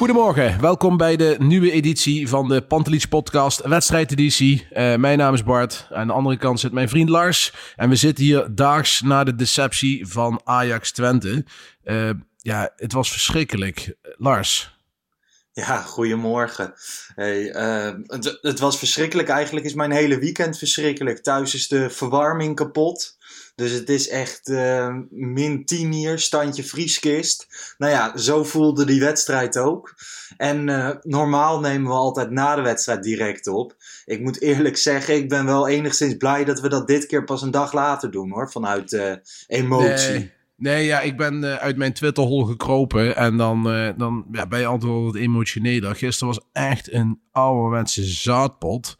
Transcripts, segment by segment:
Goedemorgen, welkom bij de nieuwe editie van de Pantelich podcast, wedstrijdeditie. Eh mijn naam is Bart, aan de andere kant zit mijn vriend Lars. En we zitten hier daags na de deceptie van Ajax Twente. Eh, ja, het was verschrikkelijk. Lars, Ja, goedemorgen. Hey, eh, het was verschrikkelijk. Eigenlijk is mijn hele weekend verschrikkelijk. Thuis is de verwarming kapot. Dus het is echt eh, min 10 hier, standje vrieskist. Nou ja, zo voelde die wedstrijd ook. En eh, normaal nemen we altijd na de wedstrijd direct op. Ik moet eerlijk zeggen, ik ben wel enigszins blij dat we dat dit keer pas een dag later doen hoor. Vanuit eh, emotie. Nee, ja, ik ben eh, uit mijn Twitterhol gekropen en dan, eh, dan ja, ben je altijd wel wat emotioneler. Gisteren was echt een ouderwetse zaadpot.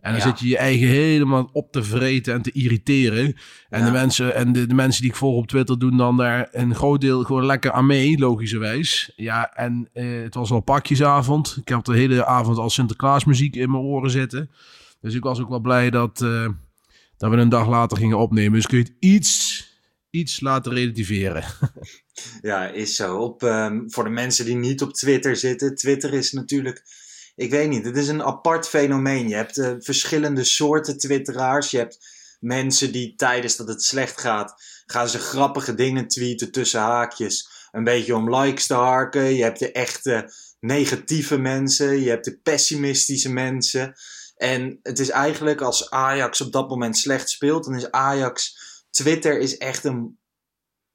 En dan Ja. zit je je eigen helemaal op te vreten en te irriteren. En, Ja. de, mensen, en de, de mensen die ik volg op Twitter doen dan daar een groot deel gewoon lekker aan mee, logischerwijs. Ja, en eh, het was al pakjesavond. Ik heb de hele avond al Sinterklaasmuziek in mijn oren zitten. Dus ik was ook wel blij dat, eh, dat we een dag later gingen opnemen. Dus kun je het iets, iets laten relativeren. Ja, is zo. Op, ehm, voor de mensen die niet op Twitter zitten. Twitter is natuurlijk, ik weet niet, het is een apart fenomeen. Je hebt eh, verschillende soorten Twitteraars. Je hebt mensen die tijdens dat het slecht gaat, gaan ze grappige dingen tweeten tussen haakjes. Een beetje om likes te harken. Je hebt de echte negatieve mensen. Je hebt de pessimistische mensen. En het is eigenlijk als Ajax op dat moment slecht speelt, dan is Ajax. Twitter is echt een,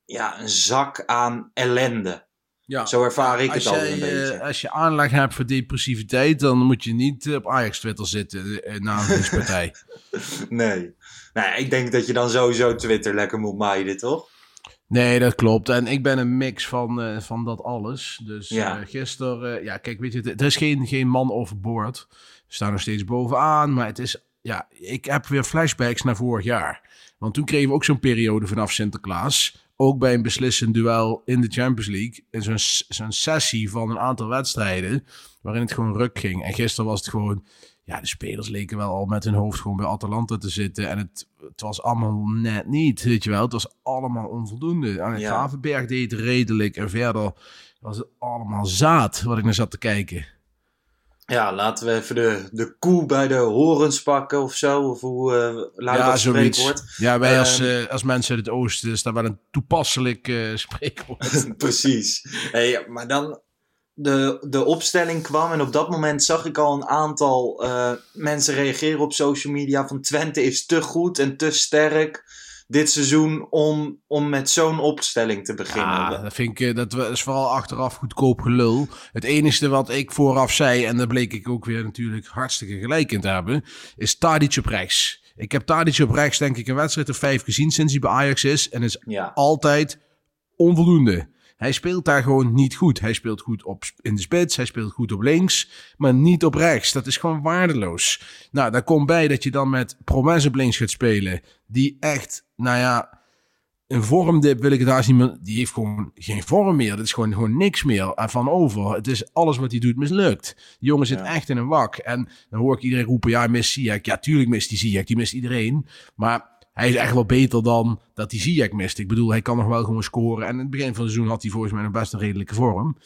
ja, een zak aan ellende. Ja. Zo ervaar ik Als het al een eh, beetje. als je aanleg hebt voor depressiviteit, dan moet je niet eh, op Ajax Twitter zitten eh, na een winstpartij. Nee. Ja, ik denk dat je dan sowieso Twitter lekker moet maaien, toch? Nee, dat klopt. En ik ben een mix van, van dat alles. Dus Ja. gisteren, ja, kijk, weet je, het- er is geen, geen man overboord. We staan nog steeds bovenaan, maar het is, ja, ik heb weer flashbacks naar vorig jaar. Want toen kregen we ook zo'n periode vanaf Sinterklaas. Ook bij een beslissend duel in de Champions League. In zo'n zo'n sessie van een aantal wedstrijden. Waarin het gewoon ruk ging. En gisteren was het gewoon. Ja, de spelers leken wel al met hun hoofd gewoon bij Atalanta te zitten. En het, het was allemaal net niet. Weet je wel, het was allemaal onvoldoende. Aan Ja. Gravenberg deed redelijk. En verder was het allemaal zaad wat ik naar zat te kijken. Ja, laten we even de, de koe bij de horens pakken of zo. Of hoe eh luidt ja, dat spreekwoord. Ja, wij als, Ehm, eh, als mensen uit het oosten is dat wel een toepasselijk eh, spreekwoord. Precies. Hey, maar dan de, de opstelling kwam en op dat moment zag ik al een aantal mensen reageren op social media van Twente is te goed en te sterk dit seizoen om, om met zo'n opstelling te beginnen. Ja, dat vind ik, eh, dat is vooral achteraf goedkoop gelul. Het enige wat ik vooraf zei, en daar bleek ik ook weer natuurlijk hartstikke gelijk in te hebben, is Tadic op rechts. Ik heb Tadic op rechts denk ik een wedstrijd of vijf gezien sinds hij bij Ajax is. En is Ja. altijd onvoldoende. Hij speelt daar gewoon niet goed. Hij speelt goed op, in de spits, hij speelt goed op links, maar niet op rechts. Dat is gewoon waardeloos. Nou, daar komt bij dat je dan met Promes op links gaat spelen, die echt, nou ja, een vormdip wil ik het haast niet meer. Die heeft gewoon geen vorm meer. Dat is gewoon, gewoon niks meer van over. Het is alles wat hij doet mislukt. Die jongen zit Ja. echt in een wak. En dan hoor ik iedereen roepen, ja, mist Ziyech. Ja, tuurlijk mist die Ziyech. Die mist iedereen. Maar hij is echt wel beter dan dat hij Ziyech mist. Ik bedoel, hij kan nog wel gewoon scoren. En in het begin van het seizoen had hij volgens mij nog best een redelijke vorm.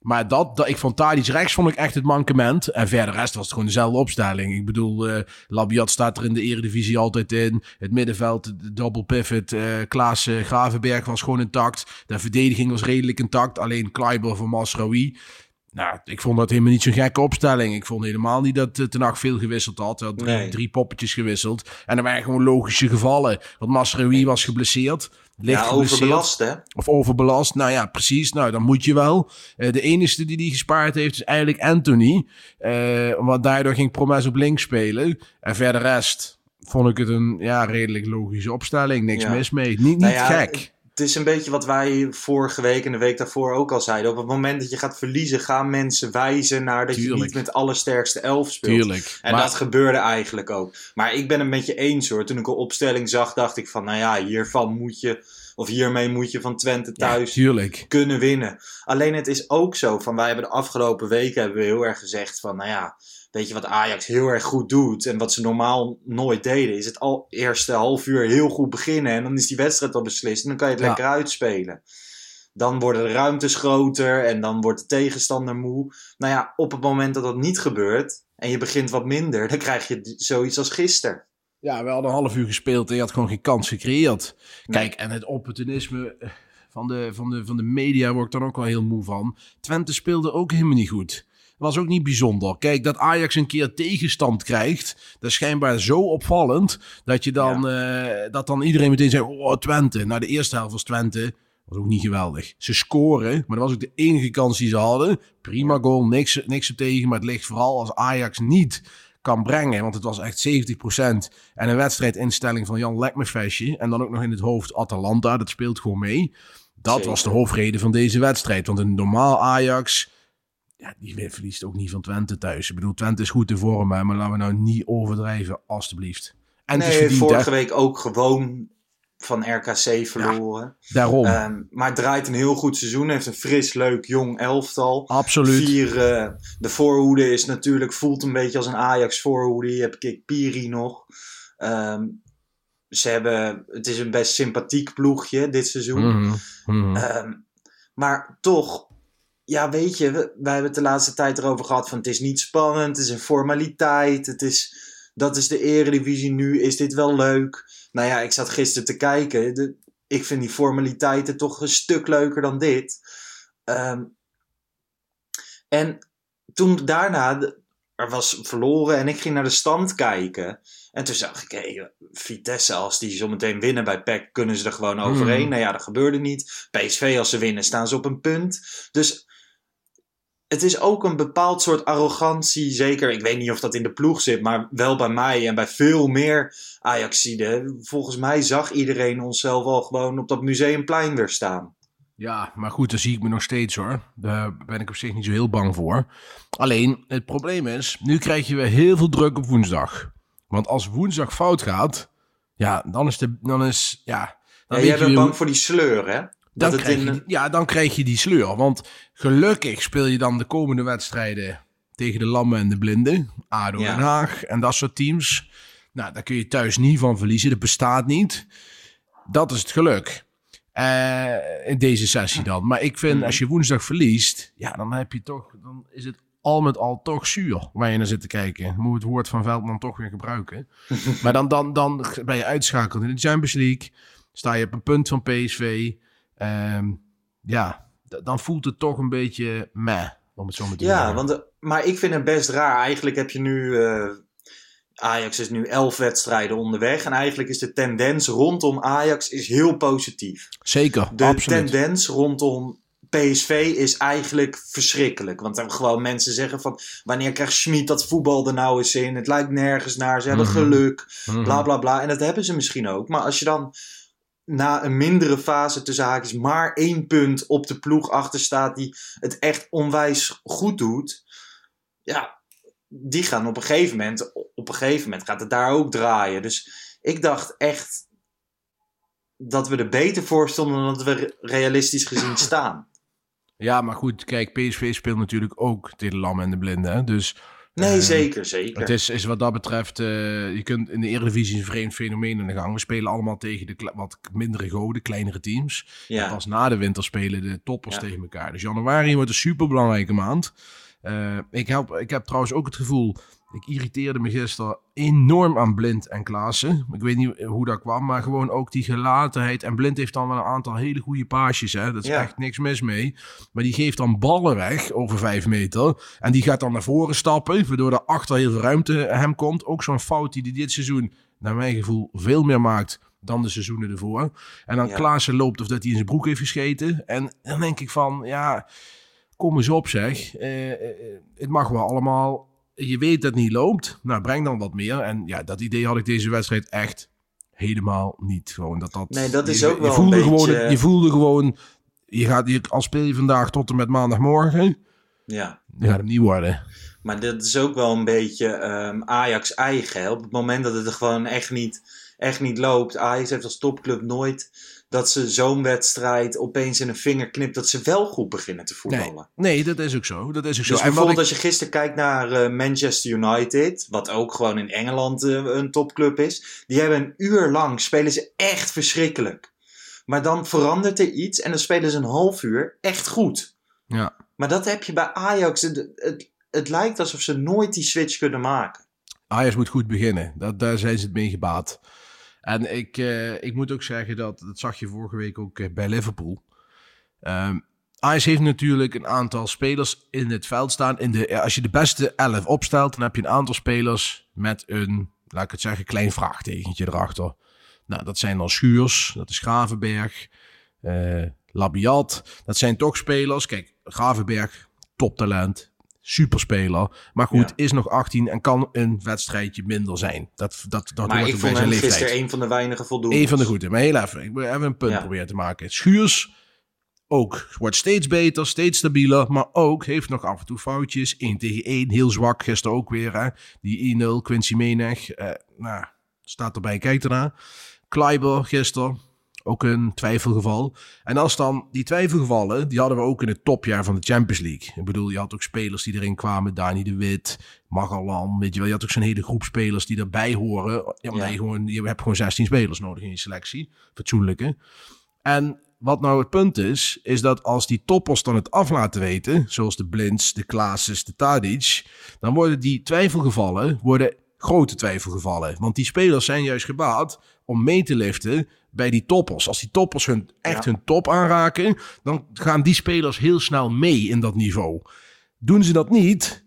Maar dat, dat ik vond Tadic rechts vond ik echt het mankement. En verder de rest was het gewoon dezelfde opstelling. Ik bedoel, eh Labiat staat er in de eredivisie altijd in. Het middenveld, de double pivot, eh Klaas Gravenberg was gewoon intact. De verdediging was redelijk intact. Alleen Kleiber van Masraoui. Nou, ik vond dat helemaal niet zo'n gekke opstelling. Ik vond helemaal niet dat uh, Ten Hag veel gewisseld had. Hij had drie, Nee. drie poppetjes gewisseld. En er waren gewoon logische gevallen. Want Masraoui was geblesseerd. Licht Ja, geblesseerd. overbelast hè. Of overbelast. Nou ja, precies. Nou, dan moet je wel. Eh, de enige die die gespaard heeft is eigenlijk Anthony. Eh, want daardoor ging Promes op links spelen. En verder rest vond ik het een ja, redelijk logische opstelling. Niks Ja. mis mee. Niet, niet Nou ja, gek. Het is een beetje wat wij vorige week en de week daarvoor ook al zeiden. Op het moment dat je gaat verliezen, gaan mensen wijzen naar dat je niet met allersterkste elf speelt. Tuurlijk. En Maar- dat gebeurde eigenlijk ook. Maar ik ben het met je eens hoor. Toen ik een opstelling zag, dacht ik van, nou ja, hiervan moet je, of hiermee moet je van Twente thuis kunnen winnen. Alleen het is ook zo van, wij hebben de afgelopen weken hebben we heel erg gezegd van, nou ja, weet je wat Ajax heel erg goed doet en wat ze normaal nooit deden, is het al eerste half uur heel goed beginnen en dan is die wedstrijd al beslist en dan kan je het Ja. lekker uitspelen. Dan worden de ruimtes groter en dan wordt de tegenstander moe. Nou ja, op het moment dat dat niet gebeurt en je begint wat minder, dan krijg je zoiets als gisteren. Ja, we hadden een half uur gespeeld en je had gewoon geen kans gecreëerd. Nee. Kijk, en het opportunisme eh, van de, van, de, van de media word ik dan ook wel heel moe van. Twente speelde ook helemaal niet goed. Was ook niet bijzonder. Kijk, dat Ajax een keer tegenstand krijgt, dat is schijnbaar zo opvallend dat je dan, eh, dat dan iedereen meteen zegt, oh Twente. Nou, de eerste helft was Twente, was ook niet geweldig. Ze scoren, maar dat was ook de enige kans die ze hadden. Prima goal, niks, niks op tegen, maar het ligt vooral als Ajax niet kan brengen. Want het was echt 70%. En een wedstrijdinstelling van Jan Lekmerfestje. En dan ook nog in het hoofd Atalanta. Dat speelt gewoon mee. Dat Zeker. was de hoofdreden van deze wedstrijd. Want een normaal Ajax... Ja, die verliest ook niet van Twente thuis. Ik bedoel, Twente is goed te vormen. Maar laten we nou niet overdrijven, alstublieft. En nee, verdiend, vorige hè? week ook gewoon van RKC verloren. Daarom. Ehm, maar draait een heel goed seizoen. Heeft een fris, leuk, jong elftal. Absoluut. Vier, eh, de voorhoede is natuurlijk, voelt een beetje als een Ajax voorhoede. Je hebt Kik Piri nog. Ehm, ze hebben, het is een best sympathiek ploegje dit seizoen. Mhm, mhm. Ehm, maar toch, ja weet je, we- wij hebben het de laatste tijd erover gehad van het is niet spannend, het is een formaliteit, het is, dat is de eredivisie nu, is dit wel leuk? Nou ja, ik zat gisteren te kijken, de, ik vind die formaliteiten toch een stuk leuker dan dit. Ehm, en toen daarna, er was verloren en ik ging naar de stand kijken. En toen zag ik, hé, Vitesse, als die zometeen winnen bij PEC, kunnen ze er gewoon overheen. Mhm. Nou ja, dat gebeurde niet. PSV, als ze winnen, staan ze op een punt. Dus het is ook een bepaald soort arrogantie. Zeker, ik weet niet of dat in de ploeg zit, maar wel bij mij en bij veel meer Ajaxiden. Volgens mij zag iedereen onszelf al gewoon op dat museumplein weer staan. Ja, maar goed, daar zie ik me nog steeds hoor. Daar ben ik op zich niet zo heel bang voor. Alleen, het probleem is, nu krijg je weer heel veel druk op woensdag. Want als woensdag fout gaat, ja, dan is de, dan is, ja... Dan Ja, jij je bent bang hoe- voor die sleur, hè? Dan Dat het krijg in, je, ja, dan krijg je die sleur. Want gelukkig speel je dan de komende wedstrijden tegen de Lammen en de Blinden. ADO Ja. Den Haag en dat soort teams. Nou, daar kun je thuis niet van verliezen. Dat bestaat niet. Dat is het geluk. Eh, in deze sessie dan. Maar ik vind, Mhm. als je woensdag verliest, ja, dan heb je toch, dan is het al met al toch zuur waar je naar zit te kijken. Dan moet het woord van Veldman toch weer gebruiken. maar dan, dan, dan ben je uitschakeld in de Champions League. Sta je op een punt van PSV. Ehm, ja, dan voelt het toch een beetje meh, om het zo maar te Ja, zeggen. want, eh, maar ik vind het best raar. Eigenlijk heb je nu. eh, Ajax is nu elf wedstrijden onderweg. En eigenlijk is de tendens rondom Ajax is heel positief. Zeker, De absoluut. tendens rondom PSV is eigenlijk verschrikkelijk. Want dan gewoon mensen zeggen van... Wanneer krijgt Schmid dat voetbal er nou eens in? Het lijkt nergens naar. Ze hebben Mhm. geluk. Mhm. Bla bla bla. En dat hebben ze misschien ook. Maar als je dan na een mindere fase tussen haakjes maar één punt op de ploeg achter staat die het echt onwijs goed doet. Ja, die gaan op een gegeven moment, op een gegeven moment gaat het daar ook draaien. Dus ik dacht echt dat we er beter voor stonden dan dat we re- realistisch gezien staan. Ja, maar goed, kijk, PSV speelt natuurlijk ook tegen Lammen en de Blinden. hè. Dus Nee, Eh, zeker, zeker. Het is, is wat dat betreft, eh, je kunt in de Eredivisie een vreemd fenomeen in de gang. We spelen allemaal tegen de wat mindere goden, kleinere teams. En ja. pas na de winter spelen de toppers Ja. tegen elkaar. Dus januari wordt een superbelangrijke maand. Uh, ik, heb, ik heb trouwens ook het gevoel, ik irriteerde me gisteren enorm aan Blind en Klaassen. Ik weet niet hoe dat kwam, maar gewoon ook die gelatenheid. En Blind heeft dan wel een aantal hele goede paasjes, hè. Dat is echt niks mis mee. Maar die geeft dan ballen weg over vijf meter. En die gaat dan naar voren stappen, waardoor er achter heel veel ruimte hem komt. Ook zo'n fout die hij dit seizoen, naar mijn gevoel, veel meer maakt dan de seizoenen ervoor. En dan ja. Klaassen loopt of dat hij in zijn broek heeft gescheten. En dan denk ik van, ja, kom eens op zeg. Uh, het mag wel allemaal je weet dat het niet loopt. Nou, breng dan wat meer. En ja, dat idee had ik deze wedstrijd echt helemaal niet. Gewoon dat dat. Nee, dat is je, ook wel je voelde een gewoon. Je voelde gewoon. Je gaat hier al speel je vandaag tot en met maandagmorgen. Ja. Die gaat hem niet worden. Maar dat is ook wel een beetje um, Ajax eigen. Op het moment dat het er gewoon echt niet, echt niet loopt. Ajax heeft als topclub nooit dat ze zo'n wedstrijd opeens in een vinger knipt dat ze wel goed beginnen te voetballen. Nee, nee dat is ook zo. Dat is ook dus zo. bijvoorbeeld ik... als je gisteren kijkt naar uh, Manchester United, wat ook gewoon in Engeland uh, een topclub is, die hebben een uur lang spelen ze echt verschrikkelijk. Maar dan verandert er iets en dan spelen ze een half uur echt goed. Ja. Maar dat heb je bij Ajax. Het, het, het lijkt alsof ze nooit die switch kunnen maken. Ajax moet goed beginnen. Dat, daar zijn ze het mee gebaat. En ik, uh, ik moet ook zeggen dat, dat zag je vorige week ook uh, bij Liverpool. Um, Ajax heeft natuurlijk een aantal spelers in het veld staan. In de, als je de beste 11 opstelt, dan heb je een aantal spelers met een, laat ik het zeggen, klein vraagtekentje erachter. Nou, dat zijn dan Schuurs, dat is Gravenberg, uh, Labiat. Dat zijn toch spelers. Kijk, Gravenberg, toptalent, superspeler. Maar goed, ja. is nog 18 en kan een wedstrijdje minder zijn. Dat, dat, dat maar ik vond zijn hem leeftijd. gisteren een van de weinige voldoende. Eén van de goede. Maar heel even. Ik wil even een punt Ja. proberen te maken. Schuurs ook. Wordt steeds beter, steeds stabieler. Maar ook heeft nog af en toe foutjes. 1 tegen 1. Heel zwak. Gisteren ook weer. Hè. Die 1-0. Quincy Meneg. eh, nou, staat erbij. Kijk ernaar. Kleiber gisteren. Ook een twijfelgeval. En als dan die twijfelgevallen, die hadden we ook in het topjaar van de Champions League. Ik bedoel, je had ook spelers die erin kwamen. Dani de Wit, Magalan, weet je wel. Je had ook zo'n hele groep spelers die erbij horen. Ja, maar Ja. nee, gewoon, je hebt gewoon 16 spelers nodig in je selectie. Fatsoenlijke. En wat nou het punt is, is dat als die toppers dan het af laten weten, zoals de Blinds, de Klaases, de Tadic, dan worden die twijfelgevallen, worden grote twijfelgevallen. Want die spelers zijn juist gebaat om mee te liften bij die toppers. Als die toppers hun, echt Ja. hun top aanraken, dan gaan die spelers heel snel mee in dat niveau. Doen ze dat niet,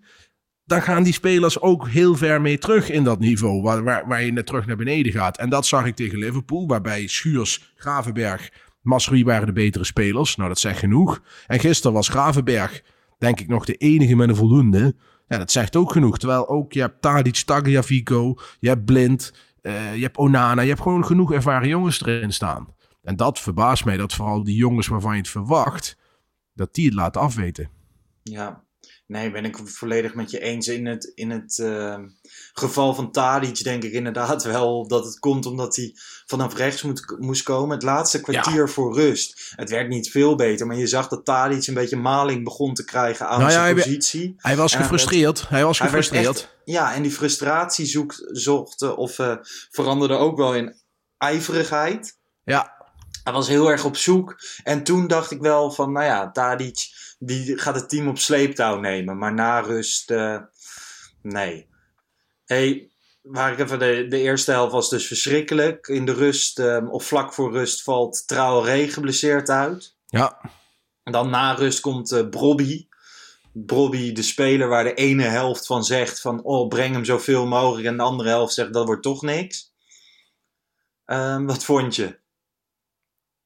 dan gaan die spelers ook heel ver mee terug in dat niveau, waar, waar, waar je net terug naar beneden gaat. En dat zag ik tegen Liverpool, waarbij Schuurs, Gravenberg, Masri waren de betere spelers. Nou, dat zegt genoeg. En gisteren was Gravenberg, denk ik, nog de enige met een voldoende. Ja, dat zegt ook genoeg. Terwijl ook, je hebt Tadic, Tagliafico, je hebt Blind, eh, je hebt Onana. Je hebt gewoon genoeg ervaren jongens erin staan. En dat verbaast mij, dat vooral die jongens waarvan je het verwacht, dat die het laten afweten. Ja, nee, ben ik volledig met je eens. In het, in het eh, geval van Tadic denk ik inderdaad wel dat het komt omdat hij vanaf rechts moet, moest komen. Het laatste kwartier voor rust. Het werd niet veel beter, maar je zag dat Tadic een beetje maling begon te krijgen aan Nou ja, zijn positie. Hij was En gefrustreerd. Hij was Hij gefrustreerd. echt- ja, en die frustratie zoekt, zocht of eh, veranderde ook wel in ijverigheid. Ja, Hij was heel erg op zoek. En toen dacht ik wel van, nou ja, Tadic die gaat het team op sleeptouw nemen. Maar na rust, eh, nee. Hey, waar ik even de, de eerste helft was dus verschrikkelijk. In de rust, eh, of vlak voor rust, valt Traoré geblesseerd uit. ja. En dan na rust komt eh Brobby. Brobby, de speler waar de ene helft van zegt van... Oh, breng hem zoveel mogelijk. En de andere helft zegt, dat wordt toch niks. Ehm, wat vond je?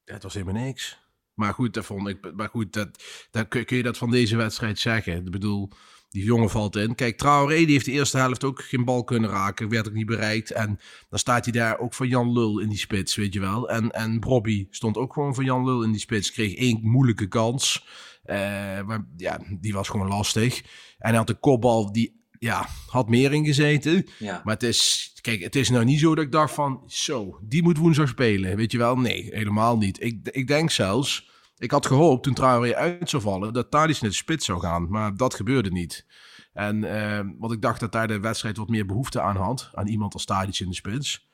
Ja, het was helemaal niks. Maar goed, dat vond ik. Maar goed, dat, dan kun, kun je dat van deze wedstrijd zeggen. Ik bedoel, die jongen valt in. Kijk, Traoré die heeft de eerste helft ook geen bal kunnen raken. Werd ook niet bereikt. En dan staat hij daar ook van Jan Lul in die spits, weet je wel. En, en Brobby stond ook gewoon van Jan Lul in die spits. Kreeg één moeilijke kans. Eh, maar ja, die was gewoon lastig. En hij had een kopbal die ja, had meer ingezeten. Ja. Maar het is, kijk, het is nou niet zo dat ik dacht van, zo, die moet woensdag spelen. Weet je wel? Nee, helemaal niet. Ik, ik denk zelfs, ik had gehoopt toen Traoré uit zou vallen, dat Tadic naar de spits zou gaan. Maar dat gebeurde niet. En eh, want ik dacht dat daar de wedstrijd wat meer behoefte aan had, aan iemand als Tadic in de spits.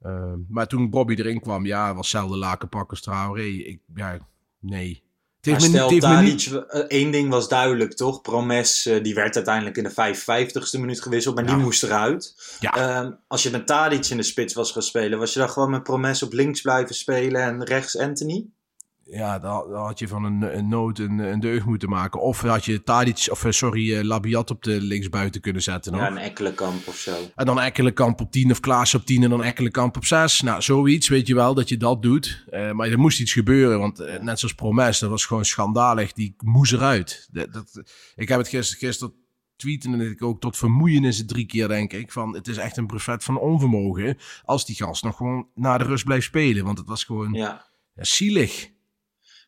Eh, maar toen Bobby erin kwam, ja, was zelden lakenpak als Traoré. Ik, ja, nee. Het stel, me niet... Tadic, eh, één ding was duidelijk, toch? Promes, eh, die werd uiteindelijk in de 55ste minuut gewisseld, maar Ja. die moest eruit. Ja. Ehm, als je met Tadic in de spits was gaan spelen, was je dan gewoon met Promes op links blijven spelen en rechts Anthony? Ja, dan, had je van een, een nood een, een deugd moeten maken. Of had je Tadic, of eh, sorry, eh, Labiat op de linksbuiten kunnen zetten. nog. Ja, een Ekkelenkamp of zo. En dan Ekkelenkamp op 10 of Klaas op 10 en dan Ekkelenkamp op 6. Nou, zoiets weet je wel dat je dat doet. Eh, maar er moest iets gebeuren, want net zoals Promes, dat was gewoon schandalig. Die moest eruit. Dat, dat, ik heb het gisteren, gisteren tweeten en ik ook tot vermoeienis drie keer denk ik. Van het is echt een brevet van onvermogen als die gast nog gewoon na de rust blijft spelen. Want het was gewoon ja. Ja. zielig.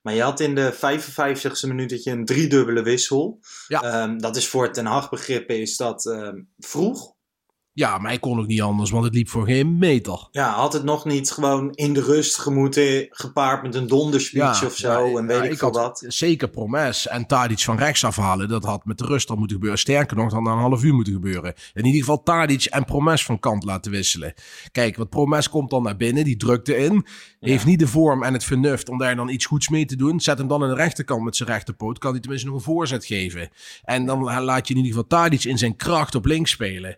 Maar je had in de 55ste minuut dat je een driedubbele wissel. Ja. Ehm, dat is voor Ten Hag begrippen is dat ehm, vroeg. Ja, maar ik kon ook niet anders, want het liep voor geen meter. Ja, had het nog niet gewoon in de rust gemoeten, gepaard met een donderspeech of zo ja, en weet ja, ik veel wat. Zeker Promes en Tadic van rechts afhalen. Dat had met de rust al moeten gebeuren. Sterker nog, dan na een half uur moeten gebeuren. In ieder geval Tadic en Promes van kant laten wisselen. Kijk, wat Promes komt dan naar binnen. Die drukt erin. Heeft niet de vorm en het vernuft om daar dan iets goeds mee te doen. Zet hem dan aan de rechterkant met zijn rechterpoot. Kan hij tenminste nog een voorzet geven. En dan laat je in ieder geval Tadic in zijn kracht op links spelen.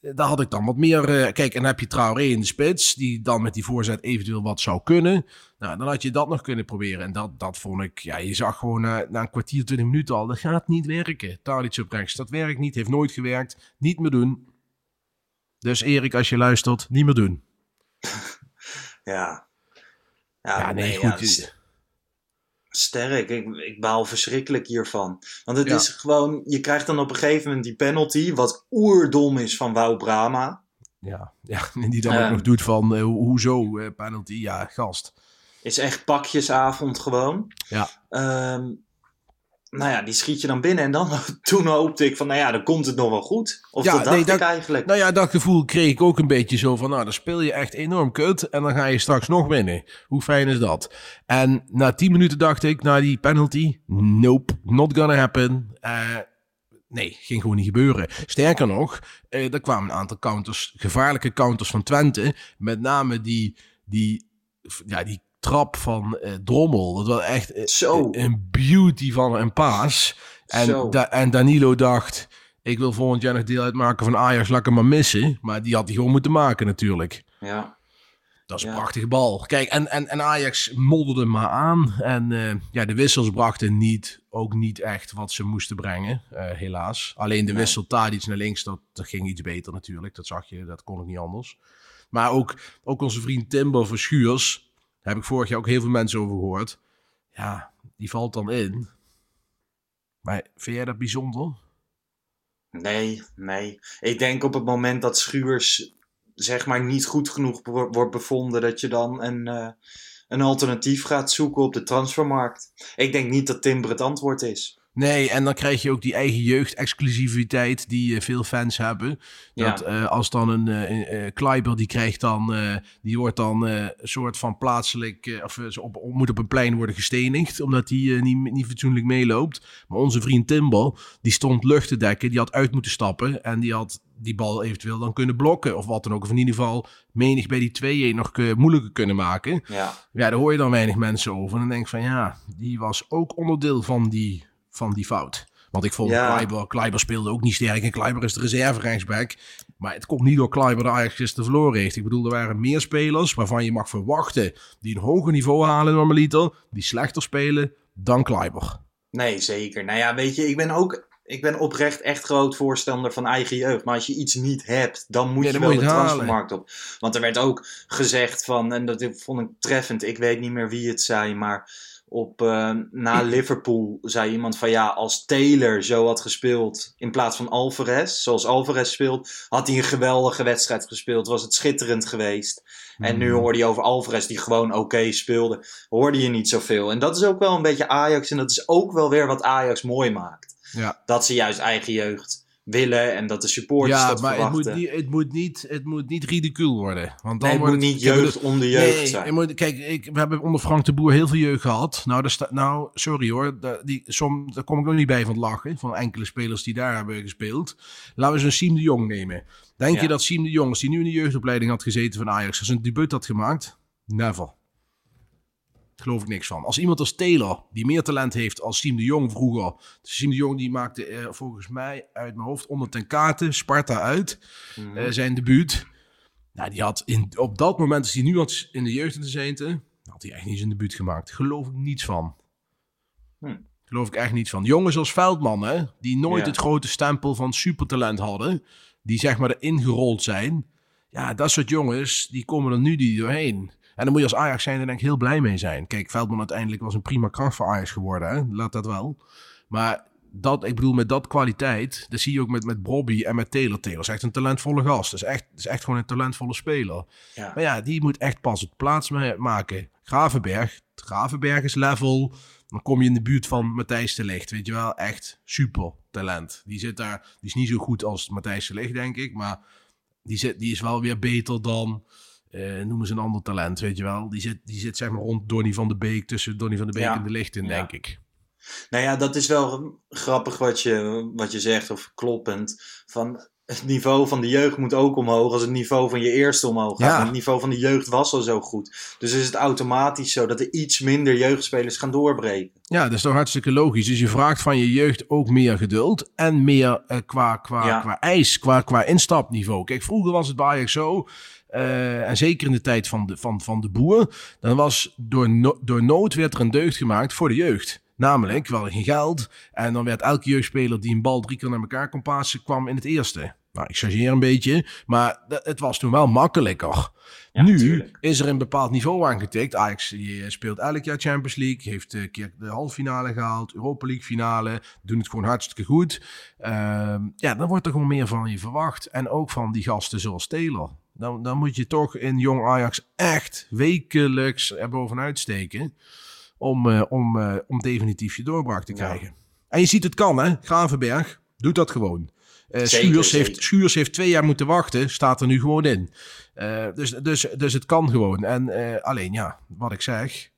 Daar had ik dan wat meer. eh, kijk, en dan heb je Traoré in de spits. Die dan met die voorzet eventueel wat zou kunnen. Nou, dan had je dat nog kunnen proberen. En dat, dat vond ik. Ja, je zag gewoon na, na een kwartier, twintig minuten al. Dat gaat niet werken. Tadic op rechts. Dat werkt niet. Heeft nooit gewerkt. Niet meer doen. Dus Erik, als je luistert, niet meer doen. Ja. Ja, Ja, nee, nee, goed. ja, sterk. Ik, ik baal verschrikkelijk hiervan. Want het Ja. is gewoon, je krijgt dan op een gegeven moment die penalty, wat oerdom is van Wou Brama. Ja, ja. En die dan ook nog doet van. eh, ho- hoezo? eh, penalty. Ja, gast. Is echt pakjesavond gewoon. Ja. Ehm, nou ja, die schiet je dan binnen. En dan, toen hoopte ik van, nou ja, dan komt het nog wel goed. Of Ja, dat dacht nee, dat- ik eigenlijk. Nou ja, dat gevoel kreeg ik ook een beetje zo van, nou, dan speel je echt enorm kut en dan ga je straks nog winnen. Hoe fijn is dat? En na 10 minuten dacht ik, na die penalty, nope, not gonna happen. Eh, nee, ging gewoon niet gebeuren. Sterker nog, eh, er kwamen een aantal counters, gevaarlijke counters van Twente. Met name die, die, ja, die trap van eh, Drommel. Dat was echt eh, Zo. een beauty van een paas. En, da- en Danilo dacht, ik wil volgend jaar nog deel uitmaken van Ajax, laat ik hem maar missen. Maar die had hij gewoon moeten maken natuurlijk. Ja. Dat is een Ja. prachtige bal. Kijk, en, en, en Ajax modderde maar aan. En eh, ja, de wissels brachten niet, ook niet echt wat ze moesten brengen, eh, helaas. Alleen de Nee. wissel Tadic naar links, dat, dat ging iets beter natuurlijk. Dat zag je, dat kon ook niet anders. Maar ook, ook onze vriend Timber Verschuurs, daar heb ik vorig jaar ook heel veel mensen over gehoord. Ja, die valt dan in. Maar vind jij dat bijzonder? Nee, nee. Ik denk op het moment dat Schuurs zeg maar niet goed genoeg wo- wordt bevonden, dat je dan een, eh, een alternatief gaat zoeken op de transfermarkt. Ik denk niet dat Timber het antwoord is. Nee, en dan krijg je ook die eigen jeugd-exclusiviteit die eh, veel fans hebben. Dat Ja. eh, als dan een eh, Kleiber, die krijgt dan, die wordt dan een soort van plaatselijk, of ze op, op- moet op een plein worden gestenigd, omdat hij eh, niet, niet fatsoenlijk meeloopt. Maar onze vriend Timber, die stond lucht te dekken, die had uit moeten stappen en die had die bal eventueel dan kunnen blokken of wat dan ook. Of in ieder geval menig bij die 2-1 nog moeilijker kunnen maken. Ja, Ja, daar hoor je dan weinig mensen over. En dan denk ik van ja, die was ook onderdeel van die, van die fout. Want ik vond Ja. Kleiber, Kleiber speelde ook niet sterk. En Kleiber is de reserve rechtsback. Maar het komt niet door Kleiber dat Ajax gisteren verloren heeft. Ik bedoel, er waren meer spelers waarvan je mag verwachten... die een hoger niveau halen normaliter, die slechter spelen dan Kleiber. nee, zeker. Nou ja, weet je, ik ben ook. Ik ben oprecht echt groot voorstander van eigen jeugd. Maar als je iets niet hebt, dan moet Ja, je wel moet de halen. transfermarkt op. Want er werd ook gezegd van, en dat vond ik treffend, ik weet niet meer wie het zei, maar op, eh, na Liverpool zei iemand van ja, als Taylor zo had gespeeld in plaats van Alvarez, zoals Alvarez speelt, had hij een geweldige wedstrijd gespeeld, was het schitterend geweest. En nu hoorde je over Alvarez die gewoon oké speelde, hoorde je niet zoveel. En dat is ook wel een beetje Ajax en dat is ook wel weer wat Ajax mooi maakt. Ja. Dat ze juist eigen jeugd willen en dat de supporters Ja, dat maar het moet, niet, het, moet niet, het moet niet ridicuul worden. Want dan nee, het wordt moet niet bedoel, jeugd om de jeugd nee, zijn. moet, kijk, ik, we hebben onder Frank de Boer heel veel jeugd gehad. Nou, daar sta, nou sorry hoor, daar, die, som, daar kom ik nog niet bij van het lachen. Van enkele spelers die daar hebben gespeeld. Laten we zo'n Siem de Jong nemen. Denk Ja. je dat Siem de Jong, als die nu in de jeugdopleiding had gezeten van Ajax, zijn debuut had gemaakt? Never. Geloof ik niks van. Als iemand als Taylor, die meer talent heeft als Siem de Jong vroeger. Siem de Jong die maakte eh, volgens mij uit mijn hoofd onder ten kate Sparta uit. eh, zijn debuut. Nou, die had in, op dat moment, als hij nu had in de jeugd in de had hij echt niet zijn debuut gemaakt. Geloof ik niets van. Hm. Geloof ik echt niet van. Jongens als Veldman, hè, die nooit Ja. het grote stempel van supertalent hadden, die zeg maar erin gerold zijn. Ja, dat soort jongens, die komen er nu die doorheen. En dan moet je als Ajax zijn, denk ik heel blij mee zijn. Kijk, Veldman uiteindelijk was een prima kracht voor Ajax geworden, hè? laat dat wel. Maar dat, ik bedoel, met dat kwaliteit, dat zie je ook met, met Bobby en met Taylor. Taylor is echt een talentvolle gast. Dat is echt, is echt gewoon een talentvolle speler. Ja. Maar ja, die moet echt pas het plaats ma- maken. Gravenberg, Gravenberg is level. Dan kom je in de buurt van Matthijs de Ligt. Weet je wel, echt super talent. Die zit daar, die is niet zo goed als Matthijs de Ligt, denk ik. Maar die, zit, die is wel weer beter dan, eh noem eens een ander talent, weet je wel. Die zit, die zit zeg maar rond Donny van de Beek, tussen Donny van de Beek Ja. en de in, Ja. denk ik. Nou ja, dat is wel grappig wat je, wat je zegt, of kloppend. Van het niveau van de jeugd moet ook omhoog als het niveau van je eerste omhoog gaat. Ja. Het niveau van de jeugd was al zo goed. Dus is het automatisch zo dat er iets minder jeugdspelers gaan doorbreken. Ja, dat is toch hartstikke logisch. Dus je vraagt van je jeugd ook meer geduld en meer eh, qua, qua, Ja. qua eis, qua, qua instapniveau. Kijk, vroeger was het bij Ajax zo, eh, en zeker in de tijd van de, van, van de boer, dan was door, no- door nood werd er een deugd gemaakt voor de jeugd. Namelijk, wel geen geld. En dan werd elke jeugdspeler die een bal drie keer naar elkaar kon passen, kwam in het eerste. Nou, ik chargeer een beetje, maar het was toen wel makkelijker. Ja, nu is er een bepaald niveau aangetikt. Ajax die eh, speelt elk jaar Champions League. Heeft een keer de halve finale gehaald. Europa League finale. Doen het gewoon hartstikke goed. Ehm, ja, dan wordt er gewoon meer van je verwacht. En ook van die gasten zoals Taylor. Dan, dan moet je toch in jong Ajax echt wekelijks er bovenuit steken. Om, eh, om, eh, om definitief je doorbraak te Ja. krijgen. En je ziet het kan hè. Gravenberg doet dat gewoon. Zeker, Schuurs, heeft. Schuurs heeft twee jaar moeten wachten. Staat er nu gewoon in. Dus, dus, dus het kan gewoon. En alleen ja, wat ik zeg,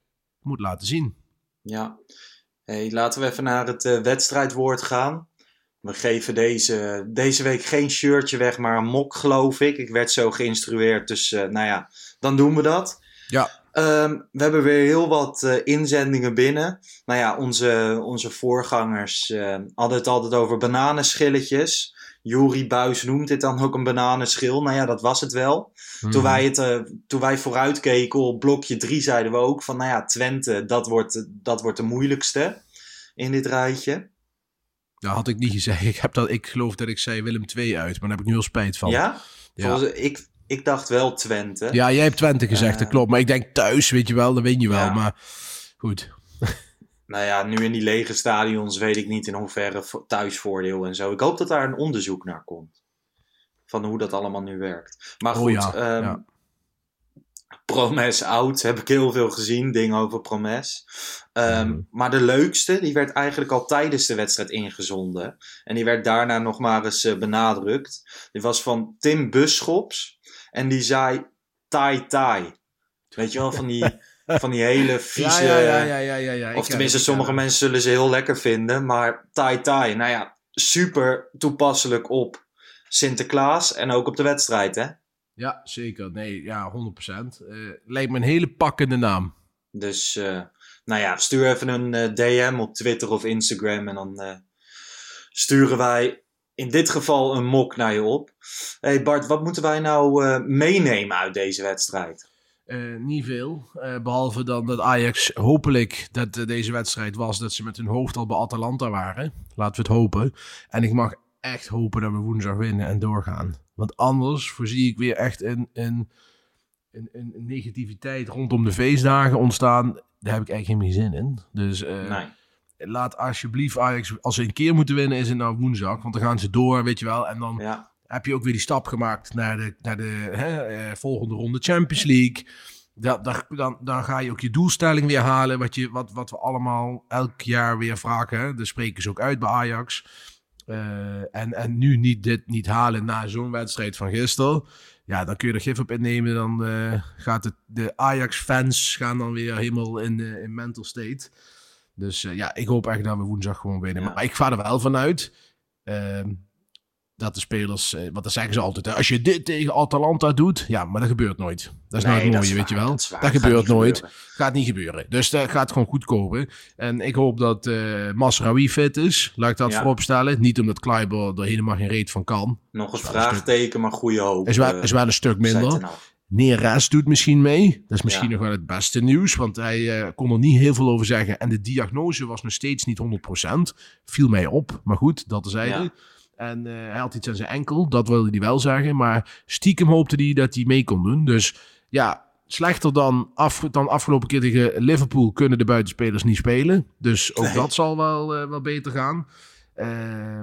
moet laten zien. Ja. Hey, laten we even naar het wedstrijdwoord gaan. We geven deze, deze week geen shirtje weg, maar een mok, geloof ik. Ik werd zo geïnstrueerd, dus eh, nou ja, dan doen we dat. Ja. Ehm, we hebben weer heel wat eh, inzendingen binnen. Nou ja, onze, onze voorgangers eh, hadden het altijd over bananenschilletjes. Juri Buis noemt dit dan ook een bananenschil. Nou ja, dat was het wel. Mhm. Toen, wij het, eh, toen wij vooruitkeken op blokje 3 zeiden we ook van, nou ja, Twente, dat wordt, dat wordt de moeilijkste in dit rijtje. Dat had ik niet gezegd. Ik, heb dat, ik geloof dat ik zei Willem 2 uit, maar daar heb ik nu heel spijt van. Ja? Ja. Volgens, ik, ik dacht wel Twente. Ja, jij hebt Twente gezegd, dat Eh, klopt. Maar ik denk thuis, weet je wel, dan win je wel. Ja. Maar goed. Nou ja, nu in die lege stadions weet ik niet in hoeverre vo- thuisvoordeel en zo. Ik hoop dat daar een onderzoek naar komt. Van hoe dat allemaal nu werkt. Maar Oh goed, ja, ehm, ja. Promes oud heb ik heel veel gezien, dingen over Promes. Ehm, Mhm. Maar de leukste, die werd eigenlijk al tijdens de wedstrijd ingezonden. En die werd daarna nog maar eens eh, benadrukt. Die was van Tim Buschops. En die zei Tai Tai. Weet je wel, van die, van die hele vieze... ja, ja, ja, Of tenminste, sommige mensen zullen ze heel lekker vinden. Maar Tai Tai, nou ja, super toepasselijk op Sinterklaas. En ook op de wedstrijd, hè. Ja, zeker. Nee, ja, 100%. Eh lijkt me een hele pakkende naam. Dus, eh, nou ja, stuur even een eh, DM op Twitter of Instagram. En dan sturen wij in dit geval een mok naar je op. hey Bart, wat moeten wij nou meenemen uit deze wedstrijd? Niet veel. Eh, behalve dan dat Ajax hopelijk dat deze wedstrijd was dat ze met hun hoofd al bij Atalanta waren. Laten we het hopen. En ik mag echt hopen dat we woensdag winnen en doorgaan. Want anders voorzie ik weer echt een, een, een, een negativiteit rondom de feestdagen ontstaan. Daar heb ik eigenlijk geen zin in. Dus eh, nee. laat alsjeblieft Ajax, als ze een keer moeten winnen, is het nou woensdag. Want dan gaan ze door, weet je wel. En dan Ja, heb je ook weer die stap gemaakt naar de, naar de hè, eh, volgende ronde Champions League. Da, da- dan, dan ga je ook je doelstelling weer halen, wat, je, wat, wat we allemaal elk jaar weer vragen. Hè. Dat spreken ze ook uit bij Ajax. Eh, en, en nu niet dit niet halen na zo'n wedstrijd van gisteren. Ja, dan kun je er gif op innemen. Dan eh, gaat het, de Ajax-fans gaan dan weer helemaal in, eh, in mental state. Dus ja, ik hoop echt dat we woensdag gewoon winnen. Ja. Maar ik ga er wel vanuit. ehm, dat de spelers, eh, want dat zeggen ze altijd, hè, als je dit tegen Atalanta doet, ja, maar dat gebeurt nooit. Dat is Nee, nou het mooie, is weet je wel. dat Dat, is waar. Gaat gebeurt nooit. gebeuren. Gaat niet gebeuren. Dus dat gaat gewoon goed komen. En ik hoop dat eh Masraoui fit is. Laat ik dat Ja. voorop stellen. Niet omdat Kleiber er helemaal geen reet van kan. Nog eens is vraagteken, maar goede hoop. Is wel, eh, is wel een stuk er minder. Neres doet misschien mee. Dat is misschien Ja. nog wel het beste nieuws. Want hij kon er niet heel veel over zeggen. En de diagnose was nog steeds niet 100%. Viel mij op. Maar goed, dat terzijde. Ja. En eh, hij had iets aan zijn enkel. Dat wilde hij wel zeggen. Maar stiekem hoopte hij dat hij mee kon doen. Dus ja, slechter dan, af, dan afgelopen keer tegen Liverpool kunnen de buitenspelers niet spelen. Dus ook Nee. dat zal wel, eh, wel beter gaan. Eh,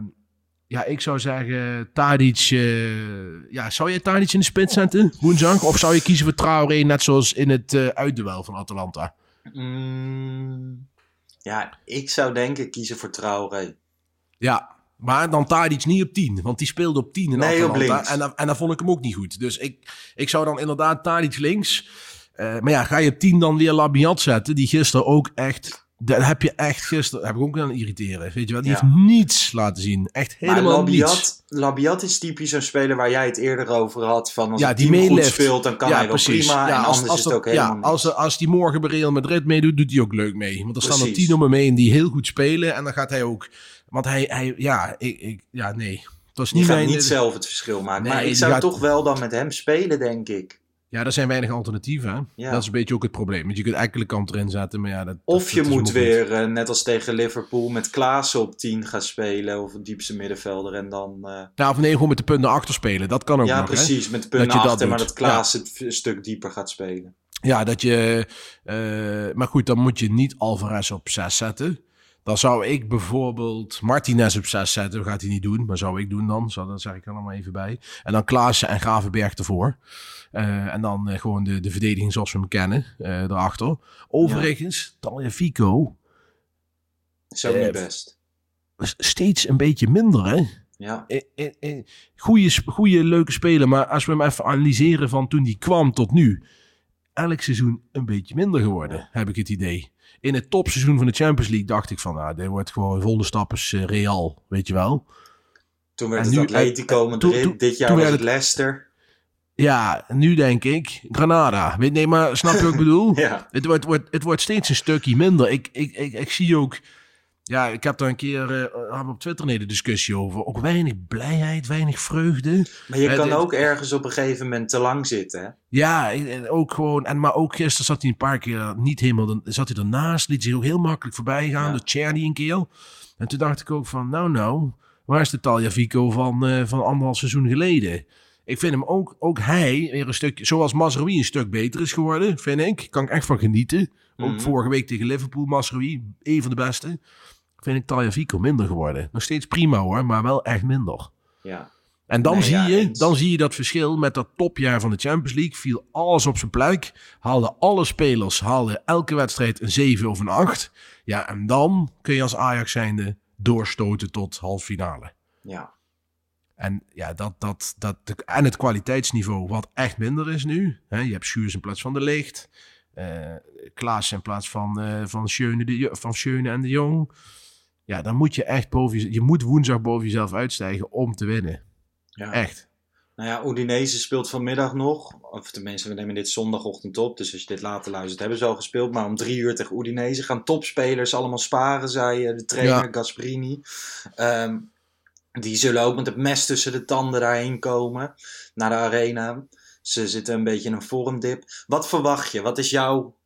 ja, ik zou zeggen, Tadic... eh, ja, zou je Tadic in de spits zetten, woensdag? Of zou je kiezen voor Traoré, net zoals in het uitduel van Atalanta? Mm, ja, ik zou denken kiezen voor Traoré. Ja, maar dan Tadic niet op 10. Want die speelde op 10 in Nee, op Atalanta. En, en dan vond ik hem ook niet goed. Dus ik, ik zou dan inderdaad Tadic links. Eh, maar ja, ga je op 10 dan weer Labiat zetten? Die gisteren ook echt... Dat heb je echt gisteren... Heb ik ook aan irriteren. Weet je wel? Die Ja. heeft niets laten zien. Echt Maar helemaal niets. Labiat, Labiat is typisch zo'n speler waar jij het eerder over had. Van als Ja, het die team goed speelt, dan kan hij wel prima. en anders is het dat- ook helemaal ja, als, als die morgen bij Real Madrid meedoet, doet hij ook leuk mee. Want er staan er tien om hem heen die heel goed spelen. En dan gaat hij ook... Want hij... hij ja, ik, ik, ja, nee. Het was Die niet gaat mijn... niet zelf het verschil maken. Nee, maar ik zou gaat- toch wel dan met hem spelen, denk ik. Ja, er zijn weinig alternatieven. Hè? Ja. Dat is een beetje ook het probleem. Want je kunt enkele kant erin zetten, maar ja... Dat, Of dat- je dat moet weer, eh, net als tegen Liverpool, met Klaassen op 10 gaan spelen. Of een diepste middenvelder. En dan... Ja, of nee, gewoon met de punten achter spelen. Dat kan ook ja, nog, hè? precies. Met de punten je achter, maar dat Klaassen het een stuk dieper gaat spelen. Ja, dat je... eh, maar goed, dan moet je niet Alvarez op 6 zetten. Dan zou ik bijvoorbeeld Martinez op 6 zetten. Dat gaat hij niet doen, maar zou ik doen dan. Zo, dat zeg ik er allemaal even bij. En dan Klaassen en Gravenberg ervoor. Eh, en dan eh, gewoon de, de verdediging zoals we hem kennen, eh daarachter. Overigens, Fico Is ook Eh, niet best. is steeds een beetje minder, hè? Ja. Goeie, sp- goeie, leuke speler. Maar als we hem even analyseren van toen die kwam tot nu. Elk seizoen een beetje minder geworden, heb ik het idee. In het topseizoen van de Champions League dacht ik van... Nou, dit wordt gewoon volgende stap is eh, Real, weet je wel. Toen werd En het nu- Atletico Madrid. Dit jaar toen was werd het Leicester. Ja, nu denk ik Granada. Weet, nee, maar snap je wat ik bedoel? Ja. Het wordt, wordt, het wordt steeds een stukje minder. Ik, ik, ik, ik zie ook... Ja, ik heb daar een keer eh, op Twitter een hele discussie over. Ook weinig blijheid, weinig vreugde. Maar je Eh, kan ook ergens op een gegeven moment te lang zitten. Hè? Ja, en ook gewoon. En, maar ook gisteren zat hij een paar keer niet helemaal. Zat hij ernaast, liet zich ook heel makkelijk voorbij gaan. Ja. De Cherny een keer. En toen dacht ik ook van, nou, nou, waar is de Tagliafico van, eh, van anderhalf seizoen geleden? Ik vind hem ook, ook hij weer een stukje, zoals Mazraoui een stuk beter is geworden, vind ik. Kan ik echt van genieten. Ook Mhm. vorige week tegen Liverpool, Mazraoui, een van de beste. Vind ik Tagliafico minder geworden. Nog steeds prima hoor, maar wel echt minder. Ja. En dan, Nee, zie ja, je, eens. dan zie je dat verschil met dat topjaar van de Champions League. Viel alles op zijn plek. Haalden alle spelers, haalden elke wedstrijd een 7 of een 8. Ja, en dan kun je als Ajax zijnde doorstoten tot halve finale. ja. En ja, dat, dat, dat, en het kwaliteitsniveau wat echt minder is nu. Hè, je hebt Schuurs in plaats van de Licht. eh Klaas in plaats van, eh van, Schöne de, van Schöne en de Jong. Ja, dan moet je echt boven je, je moet woensdag boven jezelf uitstijgen om te winnen. ja. Echt. Nou ja, Udinese speelt vanmiddag nog. Of tenminste, we nemen dit zondagochtend op. Dus als je dit later luistert, hebben ze al gespeeld. Maar om drie uur tegen Udinese gaan topspelers allemaal sparen, zei eh, de trainer Ja. Gasperini. Ehm, die zullen ook met het mes tussen de tanden daarheen komen. Naar de arena. Ze zitten een beetje in een vormdip. Wat verwacht je? Wat is jouw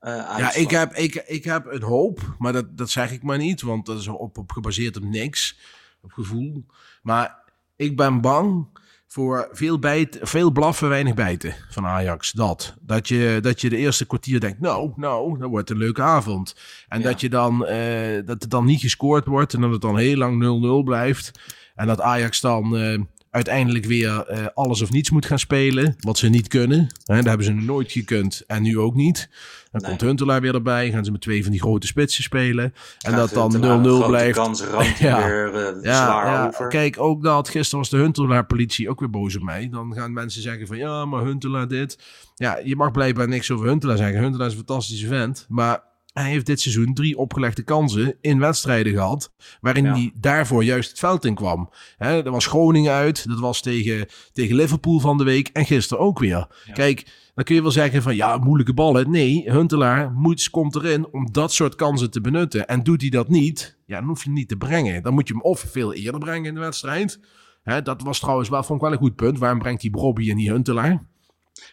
eh Ja, ik heb, ik, ik heb een hoop, maar dat, dat zeg ik maar niet, want dat is op, op gebaseerd op niks, op gevoel. Maar ik ben bang voor veel, bijt, veel blaffen, weinig bijten van Ajax. Dat. Dat je, dat je de eerste kwartier denkt, nou, nou, dat wordt een leuke avond. En Ja. dat, je dan, eh, dat er dan niet gescoord wordt en dat het dan heel lang 0-0 blijft. En dat Ajax dan eh, uiteindelijk weer eh, alles of niets moet gaan spelen, wat ze niet kunnen. Hè, dat hebben ze nooit gekund en nu ook niet. Dan Nee. komt Huntelaar weer erbij, gaan ze met twee van die grote spitsen spelen. En dat dan 0-0 Huntelaar een grote blijft. kans, ramt hij Ja. weer eh, Ja, zwaar ja, over. kijk, ook dat. Gisteren was de Huntelaar-politie ook weer boos op mij. Dan gaan mensen zeggen van, ja, maar Huntelaar dit. Ja, je mag blijkbaar niks over Huntelaar zeggen. Huntelaar is een fantastische vent. Maar hij heeft dit seizoen drie opgelegde kansen in wedstrijden gehad. Waarin Ja. hij daarvoor juist het veld in kwam. Hè, dat was Groningen uit. Dat was tegen, tegen Liverpool van de week. En gisteren ook weer. Kijk, dan kun je wel zeggen van ja, moeilijke ballen. Nee, Huntelaar moet, komt erin om dat soort kansen te benutten. En doet hij dat niet, ja, dan hoef je hem niet te brengen. Dan moet je hem of veel eerder brengen in de wedstrijd. Hè, dat was trouwens wel, vond ik wel een goed punt. Waarom brengt hij Bobby en niet Huntelaar?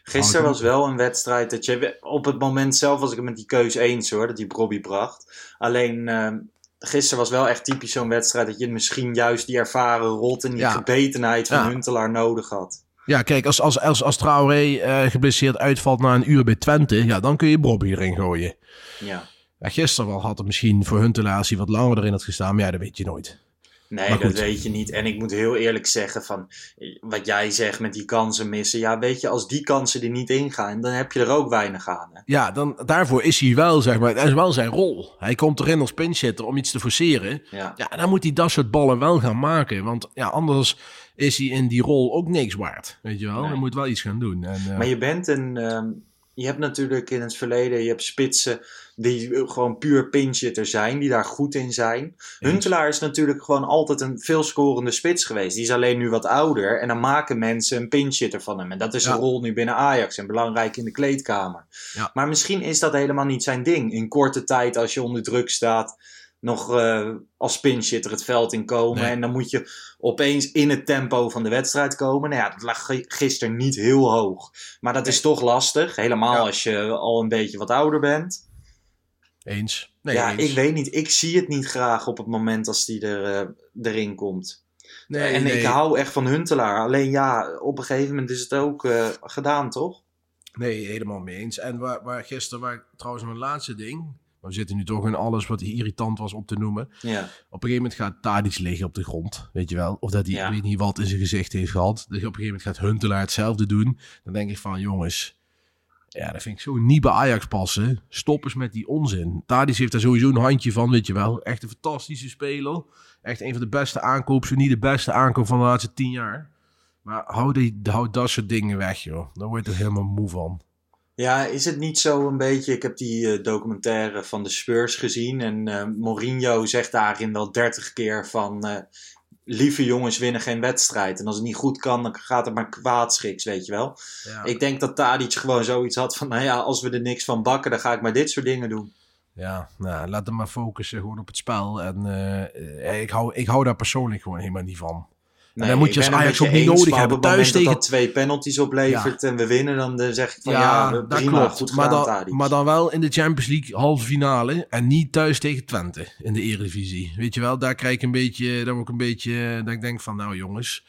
Gisteren Oh, was wel een wedstrijd dat je... Op het moment zelf was ik het met die keus eens hoor, dat die Robbie bracht. Alleen... ehm, Gisteren was wel echt typisch zo'n wedstrijd dat je misschien juist die ervaren rot en die Ja. gebetenheid van Ja. Huntelaar nodig had. Ja, kijk, als, als, als, als Traoré eh, geblesseerd uitvalt na een uur bij Twente, ja, dan kun je Bobby erin gooien. Ja. Ja, gisteren wel had het misschien voor Huntelaar als hij wat langer erin had gestaan, maar ja, dat weet je nooit. Nee, dat weet je niet. En ik moet heel eerlijk zeggen van wat jij zegt met die kansen missen. Ja, weet je, als die kansen er niet ingaan, dan heb je er ook weinig aan. Hè? Ja, dan, daarvoor is hij wel, zeg maar, dat is wel zijn rol. Hij komt erin als pinchitter om iets te forceren. Ja. Ja, dan moet hij dat soort ballen wel gaan maken, want ja, anders is hij in die rol ook niks waard, weet je wel. Nee. Hij moet wel iets gaan doen. En, eh, Maar je bent een. ehm, je hebt natuurlijk in het verleden, je hebt spitsen die gewoon puur pinchitter zijn, die daar goed in zijn. Huntelaar is natuurlijk gewoon altijd een veelscorende spits geweest. Die is alleen nu wat ouder en dan maken mensen een pinchitter van hem. En dat is Ja. een rol nu binnen Ajax en belangrijk in de kleedkamer. Ja. Maar misschien is dat helemaal niet zijn ding. In korte tijd, als je onder druk staat, nog eh, als pinchitter het veld in komen. Nee. En dan moet je opeens in het tempo van de wedstrijd komen. Nou ja, dat lag gi- gisteren niet heel hoog. Maar dat is toch lastig. Helemaal Ja. als je al een beetje wat ouder bent. Eens. Nee, ja, eens. ik weet niet. Ik zie het niet graag op het moment als die er, eh, erin komt. Nee, en nee. ik hou echt van Huntelaar. Alleen ja, op een gegeven moment is het ook eh, gedaan, toch? Nee, helemaal mee eens. En waar, waar gisteren, waar trouwens mijn laatste ding. We zitten nu toch in alles wat irritant was op te noemen. Ja. Op een gegeven moment gaat Tadic liggen op de grond, weet je wel. Of dat hij, Ja. ik weet niet wat in zijn gezicht heeft gehad. Dus op een gegeven moment gaat Huntelaar hetzelfde doen. Dan denk ik van, jongens, ja, dat vind ik zo niet bij Ajax passen. Stop eens met die onzin. Tadic heeft daar sowieso een handje van, weet je wel. Echt een fantastische speler. Echt een van de beste aankoop, zo niet de beste aankoop van de laatste tien jaar. Maar hou, die, hou dat soort dingen weg, joh. Daar word je er helemaal moe van. Ja, is het niet zo een beetje... Ik heb die eh, documentaire van de Spurs gezien. En eh, Mourinho zegt daarin wel dertig keer van... eh, lieve jongens winnen geen wedstrijd. En als het niet goed kan, dan gaat het maar kwaadschiks, weet je wel. Ja. Ik denk dat Tadic gewoon zoiets had van... Nou ja, als we er niks van bakken, dan ga ik maar dit soort dingen doen. Ja, nou, laat hem maar focussen gewoon op het spel. En eh, ik, hou, ik hou daar persoonlijk gewoon helemaal niet van. Nee, dan moet je als Ajax ook niet nodig hebben. Thuis tegen- dat twee penalties oplevert en we winnen, dan eh, zeg ik van ja, Ja, we- dat prima, klopt. goed maar, dan, Tadic. maar dan wel in de Champions League halve finale. En niet thuis tegen Twente in de Eredivisie. Weet je wel, daar krijg ik een beetje, daar ik een beetje, dat ik denk van nou jongens.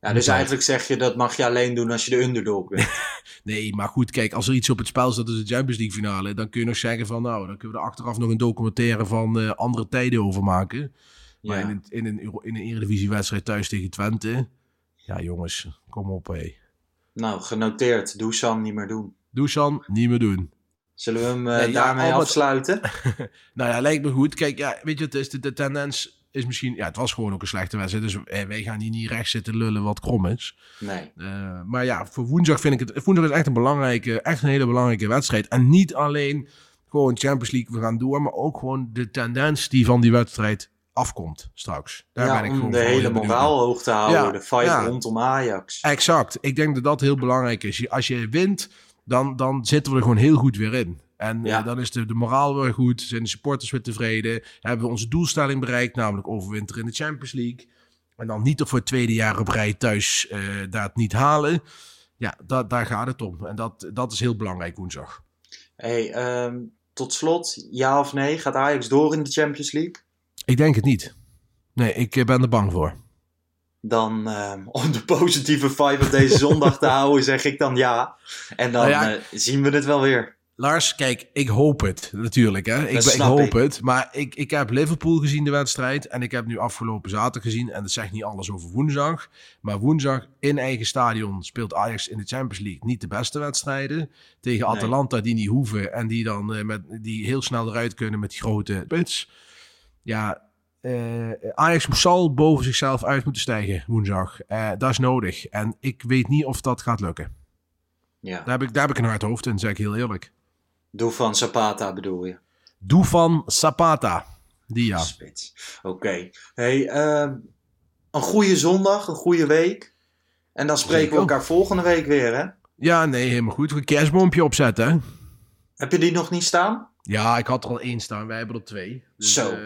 ja, dus eigenlijk zeg je dat mag je alleen doen als je de underdog bent. Nee, maar goed, kijk, als er iets op het spel staat, dus de Champions League finale, dan kun je nog zeggen van nou, dan kunnen we er achteraf nog een documentaire van eh, andere tijden over maken. Maar in, een, in, een, in een Eredivisie-wedstrijd thuis tegen Twente, ja jongens, kom op hé. Nou, genoteerd. Dusan niet meer doen. Dusan, niet meer doen. Zullen we hem eh, Nee, daarmee afsluiten? Nou ja, lijkt me goed. Kijk, ja, weet je, het is de, de tendens is misschien... Ja, het was gewoon ook een slechte wedstrijd. Dus eh, wij gaan hier niet recht zitten lullen wat krom is. Nee. Eh, maar ja, voor woensdag vind ik het... Woensdag is echt een belangrijke, echt een hele belangrijke wedstrijd. En niet alleen gewoon Champions League, we gaan door. Maar ook gewoon de tendens die van die wedstrijd afkomt straks. Daar ja, ben ik om de hele moraal hoog te houden. Ja, De fight ja. rondom Ajax. Exact. Ik denk dat dat heel belangrijk is. Als je wint, dan, dan zitten we er gewoon heel goed weer in. En eh, dan is de, de moraal weer goed, zijn de supporters weer tevreden. Hebben we onze doelstelling bereikt, namelijk overwinteren in de Champions League. En dan niet voor het tweede jaar op rij thuis eh daar het niet halen. Ja, da, daar gaat het om. En dat, dat is heel belangrijk woensdag. Hey, ehm, tot slot, ja of nee? Gaat Ajax door in de Champions League? Ik denk het niet. Nee, ik eh, ben er bang voor. Dan ehm, om de positieve vibe op deze zondag te houden, zeg ik dan ja. En dan Nou ja. eh, zien we het wel weer. Lars, kijk, ik hoop het natuurlijk. Hè. Ik, hoop ik. het. Maar ik, ik heb Liverpool gezien, de wedstrijd. En ik heb nu afgelopen zaterdag gezien. En dat zegt niet alles over woensdag. Maar woensdag in eigen stadion speelt Ajax in de Champions League niet de beste wedstrijden. Tegen Nee. Atalanta die niet hoeven. En die dan eh, met, die heel snel eruit kunnen met die grote pits. Ja, eh, Ajax zal boven zichzelf uit moeten stijgen woensdag. Eh, dat is nodig. En ik weet niet of dat gaat lukken. Ja. Daar heb ik, daar heb ik een hard hoofd in, zeg ik heel eerlijk. Doe van Zapata bedoel je. Dufan Zapata. Die ja. Spits. Oké. Hey, ehm, een goede zondag, een goede week. En dan spreken Zeker. we elkaar volgende week weer, hè? Ja, nee, helemaal goed. Een kerstboompje opzetten? Heb je die nog niet staan? Ja, ik had er al één staan. Wij hebben er twee. Dus, Zo.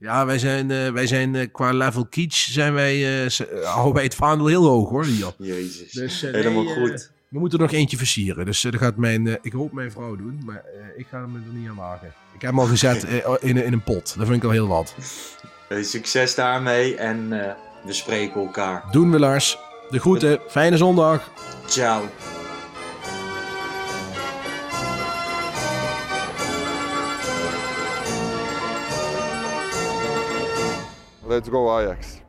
Ja, wij zijn, eh, wij zijn eh, qua level kitsch zijn wij, eh, z- eh, houden wij het vaandel heel hoog, hoor. Hier. Jezus. Dus, eh, Helemaal nee, goed. we moeten er nog eentje versieren. Dus eh, dat gaat mijn, eh, ik hoop mijn vrouw doen. Maar eh, ik ga hem er niet aan maken. Ik heb hem al gezet in, in een pot. Dat vind ik al heel wat. Succes daarmee en eh, we spreken elkaar. Doen we, Lars. De groeten. Fijne zondag. Ciao. Let's go Ajax.